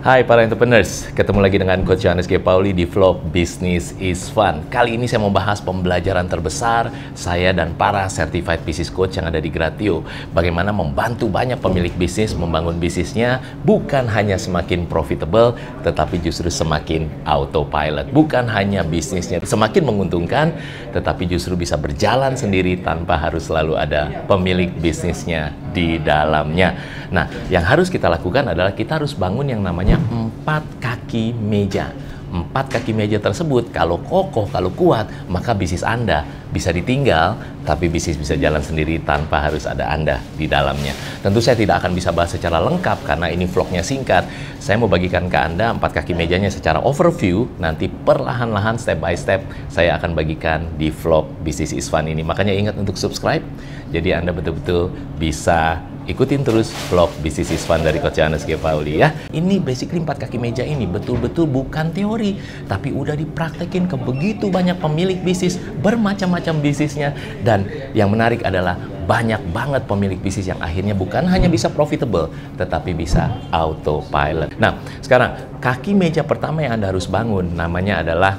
Hai para entrepreneurs, ketemu lagi dengan Coach Johannes G. Pauli di vlog Business is Fun. Kali ini saya mau bahas pembelajaran terbesar saya dan para certified business coach yang ada di Gratio. Bagaimana membantu banyak pemilik bisnis membangun bisnisnya bukan hanya semakin profitable, tetapi justru semakin autopilot. Bukan hanya bisnisnya semakin menguntungkan, tetapi justru bisa berjalan sendiri tanpa harus selalu ada pemilik bisnisnya di dalamnya. Nah, yang harus kita lakukan adalah kita harus bangun yang namanya empat kaki meja. Empat kaki meja tersebut, kalau kokoh, kalau kuat, maka bisnis Anda bisa ditinggal, tapi bisnis bisa jalan sendiri tanpa harus ada Anda di dalamnya. Tentu saya tidak akan bisa bahas secara lengkap karena ini vlognya singkat. Saya mau bagikan ke Anda empat kaki mejanya secara overview, nanti perlahan-lahan step by step saya akan bagikan di vlog Bisnis is Fun ini. Makanya ingat untuk subscribe, jadi Anda betul-betul bisa ikutin terus vlog Bisnis is Fun dari Coach Johannes G. Pauli ya. Ini basically empat kaki meja ini betul-betul bukan teori, tapi udah dipraktekin ke begitu banyak pemilik bisnis, bermacam-macam bisnisnya. Dan yang menarik adalah banyak banget pemilik bisnis yang akhirnya bukan hanya bisa profitable, tetapi bisa autopilot. Nah, sekarang kaki meja pertama yang Anda harus bangun namanya adalah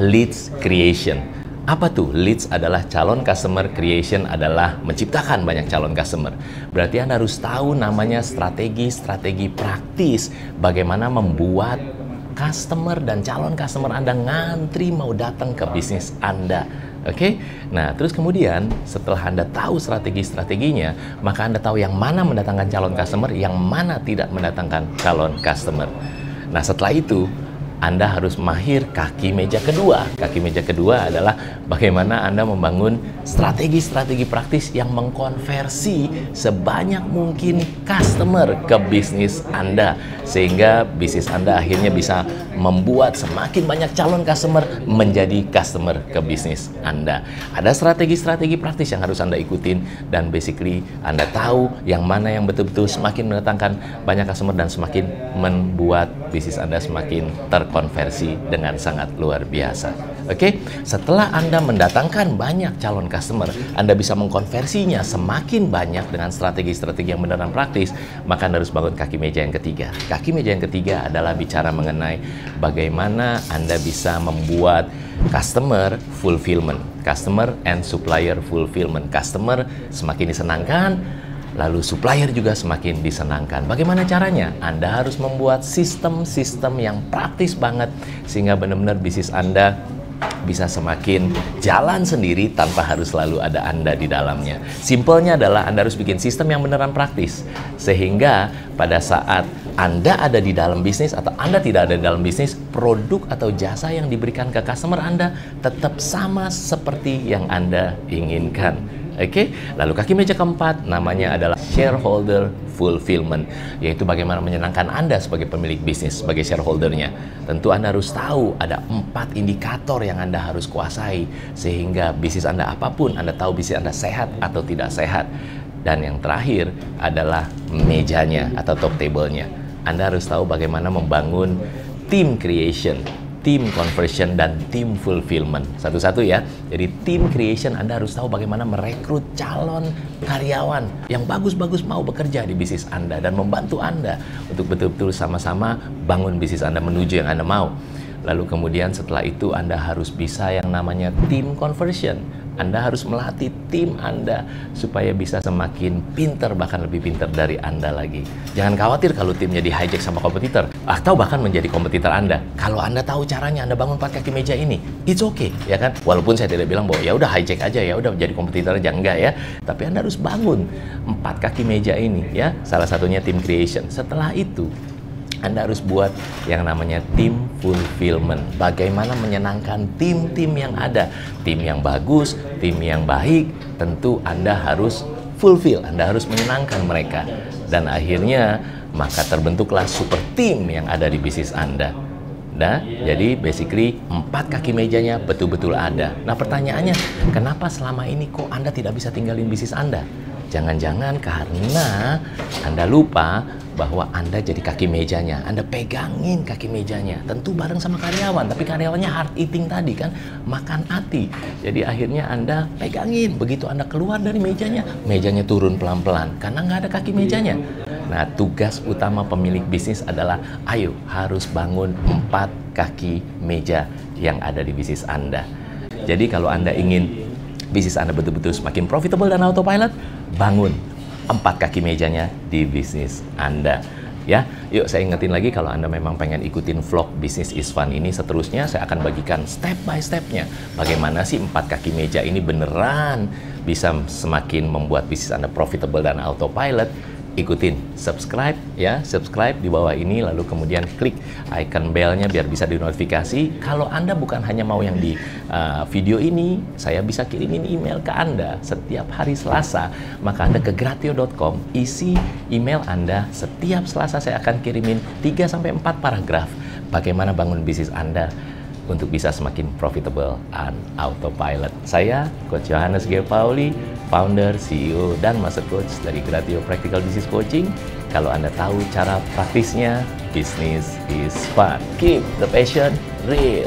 leads creation. Apa tuh? Leads adalah calon customer, creation adalah menciptakan banyak calon customer. Berarti Anda harus tahu namanya strategi-strategi praktis bagaimana membuat customer dan calon customer Anda ngantri mau datang ke bisnis Anda. Oke, okay? nah terus kemudian setelah Anda tahu strategi-strateginya, maka Anda tahu yang mana mendatangkan calon customer, yang mana tidak mendatangkan calon customer. Nah setelah itu, anda harus mahir kaki meja kedua. Kaki meja kedua adalah bagaimana Anda membangun strategi-strategi praktis yang mengkonversi sebanyak mungkin customer ke bisnis Anda. Sehingga bisnis Anda akhirnya bisa membuat semakin banyak calon customer menjadi customer ke bisnis Anda. Ada strategi-strategi praktis yang harus Anda ikutin dan basically Anda tahu yang mana yang betul-betul semakin mendatangkan banyak customer dan semakin membuat bisnis Anda semakin ter konversi dengan sangat luar biasa. Oke, setelah Anda mendatangkan banyak calon customer, Anda bisa mengkonversinya semakin banyak dengan strategi-strategi yang benar dan praktis, maka Anda harus bangun kaki meja yang ketiga. Kaki meja yang ketiga adalah bicara mengenai bagaimana Anda bisa membuat customer fulfillment, customer and supplier fulfillment. Customer semakin disenangkan, lalu supplier juga semakin disenangkan. Bagaimana caranya? Anda harus membuat sistem-sistem yang praktis banget sehingga benar-benar bisnis Anda bisa semakin jalan sendiri tanpa harus selalu ada Anda di dalamnya. Simpelnya adalah Anda harus bikin sistem yang beneran praktis. Sehingga pada saat Anda ada di dalam bisnis atau Anda tidak ada di dalam bisnis, produk atau jasa yang diberikan ke customer Anda tetap sama seperti yang Anda inginkan. Oke, okay? lalu kaki meja keempat namanya adalah shareholder fulfillment, yaitu bagaimana menyenangkan Anda sebagai pemilik bisnis, sebagai shareholdernya. Tentu Anda harus tahu ada empat indikator yang Anda harus kuasai, sehingga bisnis Anda apa pun, Anda tahu bisnis Anda sehat atau tidak sehat. Dan yang terakhir adalah mejanya atau top table-nya. Anda harus tahu bagaimana membangun team creation team conversion dan team fulfillment. Satu-satu ya. Jadi team creation Anda harus tahu bagaimana merekrut calon karyawan yang bagus-bagus mau bekerja di bisnis Anda dan membantu Anda untuk betul-betul sama-sama bangun bisnis Anda menuju yang Anda mau. Lalu kemudian setelah itu Anda harus bisa yang namanya team conversion anda harus melatih tim Anda supaya bisa semakin pinter, bahkan lebih pinter dari Anda lagi. Jangan khawatir kalau timnya di hijack sama kompetitor, atau bahkan menjadi kompetitor Anda. Kalau Anda tahu caranya, Anda bangun empat kaki meja ini, it's okay, ya kan? Walaupun saya tidak bilang bahwa ya udah hijack aja, ya udah jadi kompetitor aja, enggak ya. Tapi Anda harus bangun empat kaki meja ini, ya. Salah satunya tim creation. Setelah itu, anda harus buat yang namanya tim fulfillment. Bagaimana menyenangkan tim-tim yang ada. Tim yang bagus, tim yang baik, tentu Anda harus fulfill, Anda harus menyenangkan mereka. Dan akhirnya maka terbentuklah super team yang ada di bisnis Anda. Nah, jadi basically empat kaki mejanya betul-betul ada. Nah pertanyaannya, kenapa selama ini kok Anda tidak bisa tinggalin bisnis Anda? Jangan-jangan karena Anda lupa bahwa Anda jadi kaki mejanya, Anda pegangin kaki mejanya, tentu bareng sama karyawan, tapi karyawannya hard eating tadi kan, makan hati. Jadi akhirnya Anda pegangin, begitu Anda keluar dari mejanya, mejanya turun pelan-pelan, karena nggak ada kaki mejanya. Nah, tugas utama pemilik bisnis adalah, ayo harus bangun empat kaki meja yang ada di bisnis Anda. Jadi kalau Anda ingin bisnis Anda betul-betul semakin profitable dan autopilot, bangun empat kaki mejanya di bisnis Anda. Ya, yuk saya ingetin lagi kalau Anda memang pengen ikutin vlog bisnis is fun ini seterusnya saya akan bagikan step by stepnya bagaimana sih empat kaki meja ini beneran bisa semakin membuat bisnis Anda profitable dan autopilot ikutin subscribe ya subscribe di bawah ini lalu kemudian klik icon belnya biar bisa dinotifikasi kalau anda bukan hanya mau yang di uh, video ini saya bisa kirimin email ke anda setiap hari Selasa maka anda ke gratio.com isi email anda setiap Selasa saya akan kirimin 3 sampai 4 paragraf bagaimana bangun bisnis anda untuk bisa semakin profitable and autopilot. Saya Coach Johannes G. Pauli, founder, CEO, dan Master Coach dari Gratio Practical Business Coaching. Kalau Anda tahu cara praktisnya, business is fun. Keep the passion real.